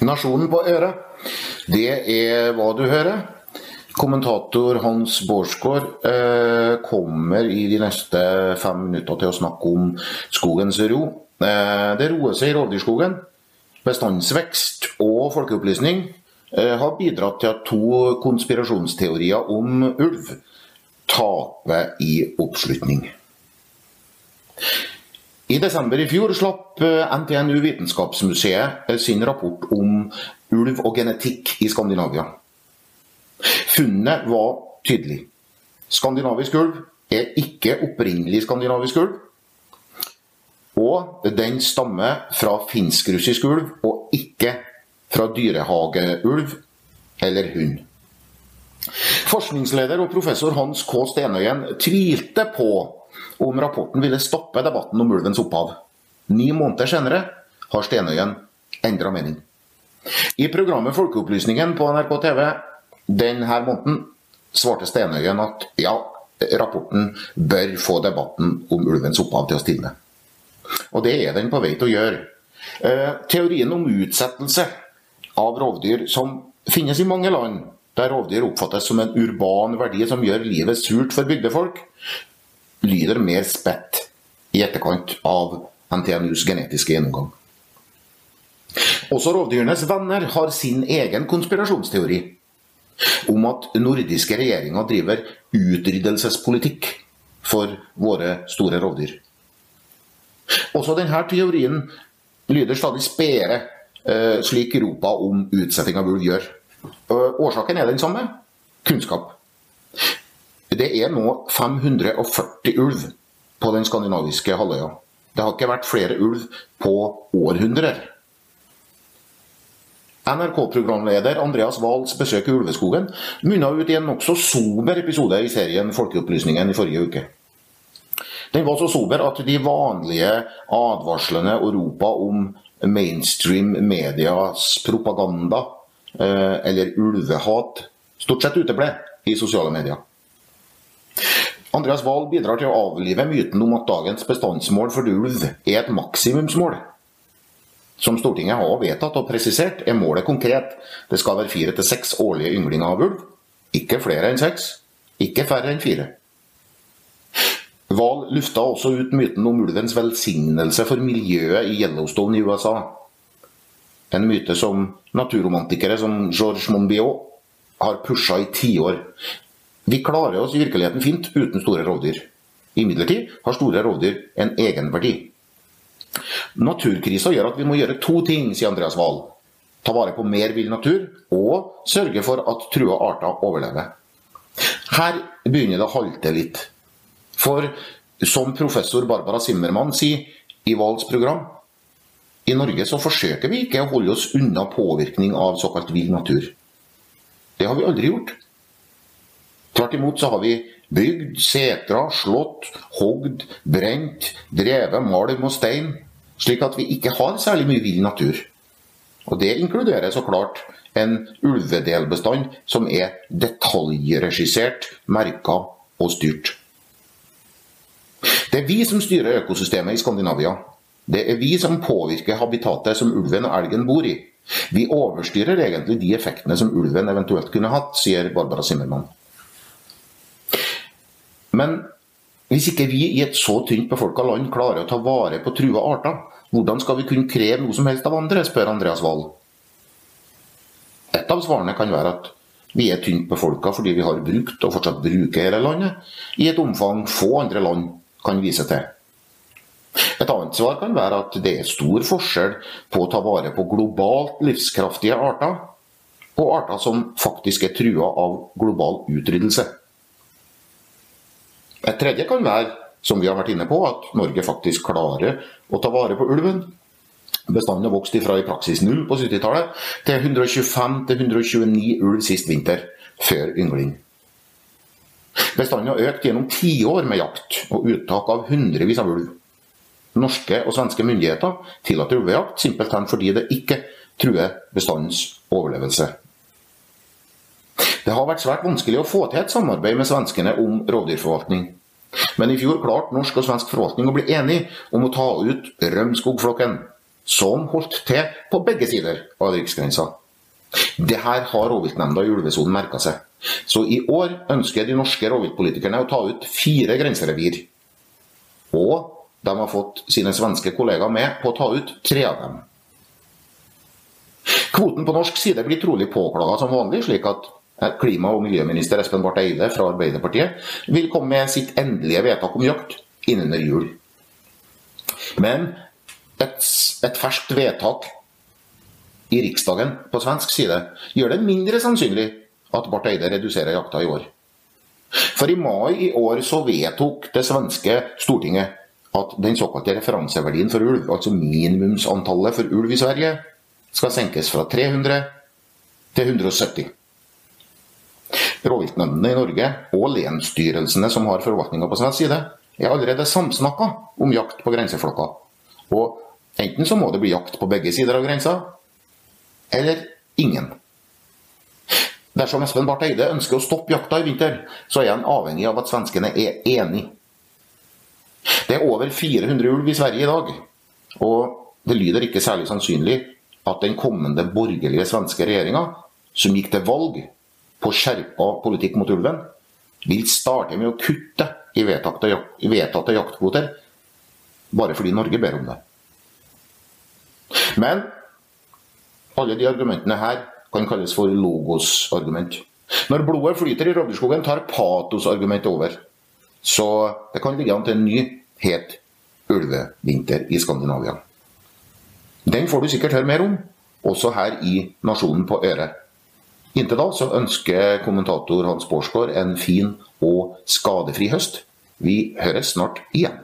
Nasjonen på øret, det er hva du hører. Kommentator Hans Bårdsgaard eh, kommer i de neste fem minutter til å snakke om skogens ro. Eh, det roer seg i rovdyrskogen. Bestandsvekst og folkeopplysning eh, har bidratt til at to konspirasjonsteorier om ulv taper i oppslutning. I desember i fjor slapp eh, NTNU Vitenskapsmuseet eh, sin rapport om ulv og genetikk i Skandinavia. Funnet var tydelig. Skandinavisk ulv er ikke opprinnelig skandinavisk ulv. Og den stammer fra finsk-russisk ulv, og ikke fra dyrehageulv eller hund. Forskningsleder og professor Hans K. Stenøyen tvilte på om rapporten ville stoppe debatten om ulvens opphav. Ni måneder senere har Stenøyen endra mening. I programmet Folkeopplysningen på NRK TV denne måneden svarte Stenøyen at ja, rapporten bør få debatten om ulvens opphav til å stilne. Og det er den på vei til å gjøre. Eh, teorien om utsettelse av rovdyr som finnes i mange land, der rovdyr oppfattes som en urban verdi som gjør livet surt for bygdefolk, lyder mer spett i etterkant av NTNUs genetiske gjennomgang. Også rovdyrenes venner har sin egen konspirasjonsteori om at nordiske regjeringer driver utryddelsespolitikk for våre store rovdyr. Også denne teorien lyder stadig spedere, eh, slik ropa om utsetting av ulv gjør. Årsaken er den samme kunnskap. Det er nå 540 ulv på den skandinaviske halvøya. Det har ikke vært flere ulv på århundrer. NRK-programleder Andreas Wahls besøk i ulveskogen munna ut i en nokså sober episode i serien Folkeopplysningen i forrige uke. Den var så sober at de vanlige advarslene og ropa om mainstream medias propaganda, eh, eller ulvehat, stort sett uteble i sosiale medier. Andreas Wahl bidrar til å avlive myten om at dagens bestandsmål for ulv er et maksimumsmål. Som Stortinget har vedtatt og presisert, er målet konkret. Det skal være fire til seks årlige ynglinger av ulv. Ikke flere enn seks. Ikke færre enn fire. Wahl lufta også ut myten om ulvens velsignelse for miljøet i Yellowstone i USA. En myte som naturromantikere som Georges Monbiot har pusha i tiår. Vi klarer oss i virkeligheten fint uten store rovdyr. Imidlertid har store rovdyr en egenverdi. Naturkrisa gjør at vi må gjøre to ting, sier Andreas Wahl. Ta vare på mer vill natur, og sørge for at trua arter overlever. Her begynner det å halte litt. For som professor Barbara Zimmermann sier i Wahls program, i Norge så forsøker vi ikke å holde oss unna påvirkning av såkalt vill natur. Det har vi aldri gjort. Tvert imot så har vi bygd, setra, slått, hogd, brent, drevet malm og stein, slik at vi ikke har særlig mye vill natur. Og Det inkluderer så klart en ulvedelbestand som er detaljregissert, merka og styrt. Det er vi som styrer økosystemet i Skandinavia. Det er vi som påvirker habitatet som ulven og elgen bor i. Vi overstyrer egentlig de effektene som ulven eventuelt kunne hatt, sier Barbara Zimmermann. Men hvis ikke vi i et så tynt befolka land klarer å ta vare på trua arter, hvordan skal vi kunne kreve noe som helst av andre, spør Andreas Wahl. Et av svarene kan være at vi er tynt befolka fordi vi har brukt og fortsatt bruker hele landet, i et omfang få andre land kan vise til. Et annet svar kan være at det er stor forskjell på å ta vare på globalt livskraftige arter, og arter som faktisk er trua av global utryddelse. Et tredje kan være, som vi har vært inne på, at Norge faktisk klarer å ta vare på ulven. Bestanden har vokst fra i praksis null på 70-tallet til 125-129 ulv sist vinter, før yngling. Bestanden har økt gjennom tiår med jakt og uttak av hundrevis av ulv. Norske og svenske myndigheter tillater ulvejakt simpelthen fordi det ikke truer bestandens overlevelse. Det har vært svært vanskelig å få til et samarbeid med svenskene om rovdyrforvaltning. Men i fjor klarte norsk og svensk forvaltning å bli enige om å ta ut rømskogflokken. som holdt til på begge sider av riksgrensa. Det her har rovviltnemnda i ulvesonen merka seg. Så i år ønsker de norske rovviltpolitikerne å ta ut fire grenserevir. Og de har fått sine svenske kollegaer med på å ta ut tre av dem. Kvoten på norsk side blir trolig påklaga som vanlig, slik at klima- og miljøminister Espen Barth Eide fra Arbeiderpartiet vil komme med sitt endelige vedtak om jakt innunder jul. Men et, et ferskt vedtak i Riksdagen på svensk side gjør det mindre sannsynlig at Barth Eide reduserer jakta i år. For i mai i år så vedtok det svenske Stortinget at den såkalte referanseverdien for ulv, altså minimumsantallet for ulv i Sverige, skal senkes fra 300 til 170. Rovviltnemndene i Norge og lensstyrelsene som har forvaltninga på svensk side, er allerede samsnakka om jakt på grenseflokker. Og enten så må det bli jakt på begge sider av grensa, eller ingen. Dersom Espen Barth Eide ønsker å stoppe jakta i vinter, så er han avhengig av at svenskene er enig. Det er over 400 ulv i Sverige i dag, og det lyder ikke særlig sannsynlig at den kommende borgerlige svenske regjeringa, som gikk til valg på skjerpa politikk mot ulven, vil starte med å kutte i vedtatte, vedtatte jaktkvoter, bare fordi Norge ber om det. Men alle de argumentene her kan kalles for logos-argument. Når blodet flyter i rovdyrskogen, tar patos-argumentet over. Så det kan ligge an til en ny het ulvevinter i Skandinavia. Den får du sikkert høre mer om, også her i Nasjonen på øret. Inntil da så ønsker kommentator Hans Borsgaard en fin og skadefri høst. Vi høres snart igjen.